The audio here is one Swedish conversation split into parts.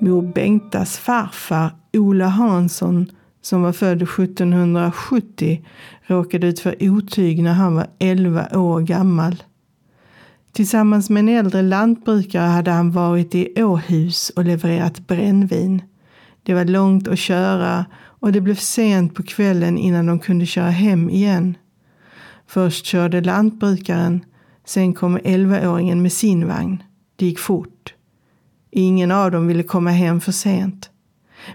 Mor Bengtas farfar Ola Hansson som var född 1770 råkade ut för otyg när han var 11 år gammal. Tillsammans med en äldre lantbrukare hade han varit i Åhus och levererat brännvin. Det var långt att köra och det blev sent på kvällen innan de kunde köra hem igen. Först körde lantbrukaren, sen kom 11-åringen med sin vagn. Det gick fort. Ingen av dem ville komma hem för sent.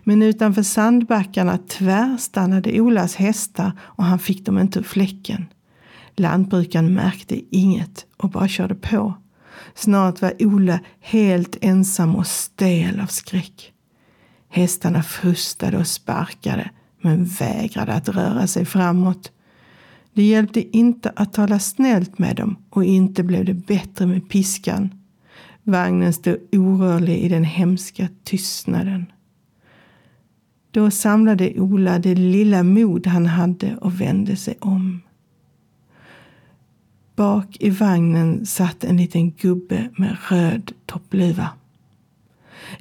Men utanför sandbackarna tvärstannade Olas hästar och han fick dem inte ur fläcken. Lantbrukaren märkte inget och bara körde på. Snart var Ola helt ensam och stel av skräck. Hästarna frustade och sparkade men vägrade att röra sig framåt. Det hjälpte inte att tala snällt med dem och inte blev det bättre med piskan. Vagnen stod orörlig i den hemska tystnaden. Då samlade Ola det lilla mod han hade och vände sig om. Bak i vagnen satt en liten gubbe med röd toppluva.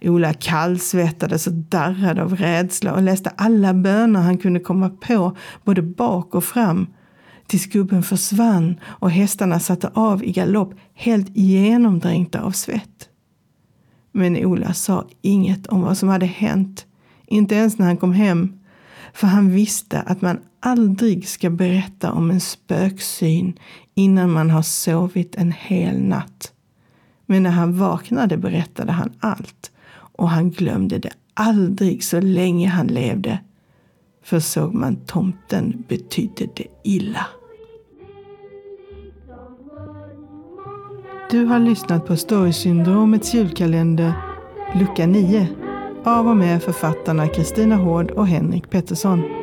Ola kallsvettades och darrade av rädsla och läste alla böner han kunde komma på, både bak och fram, tills gubben försvann och hästarna satte av i galopp, helt genomdränkta av svett. Men Ola sa inget om vad som hade hänt, inte ens när han kom hem, för han visste att man aldrig ska berätta om en spöksyn innan man har sovit en hel natt. Men när han vaknade berättade han allt och han glömde det aldrig så länge han levde. För såg man tomten betydde det illa. Du har lyssnat på Storysyndromets julkalender lucka 9 av och med författarna Kristina Hård och Henrik Pettersson.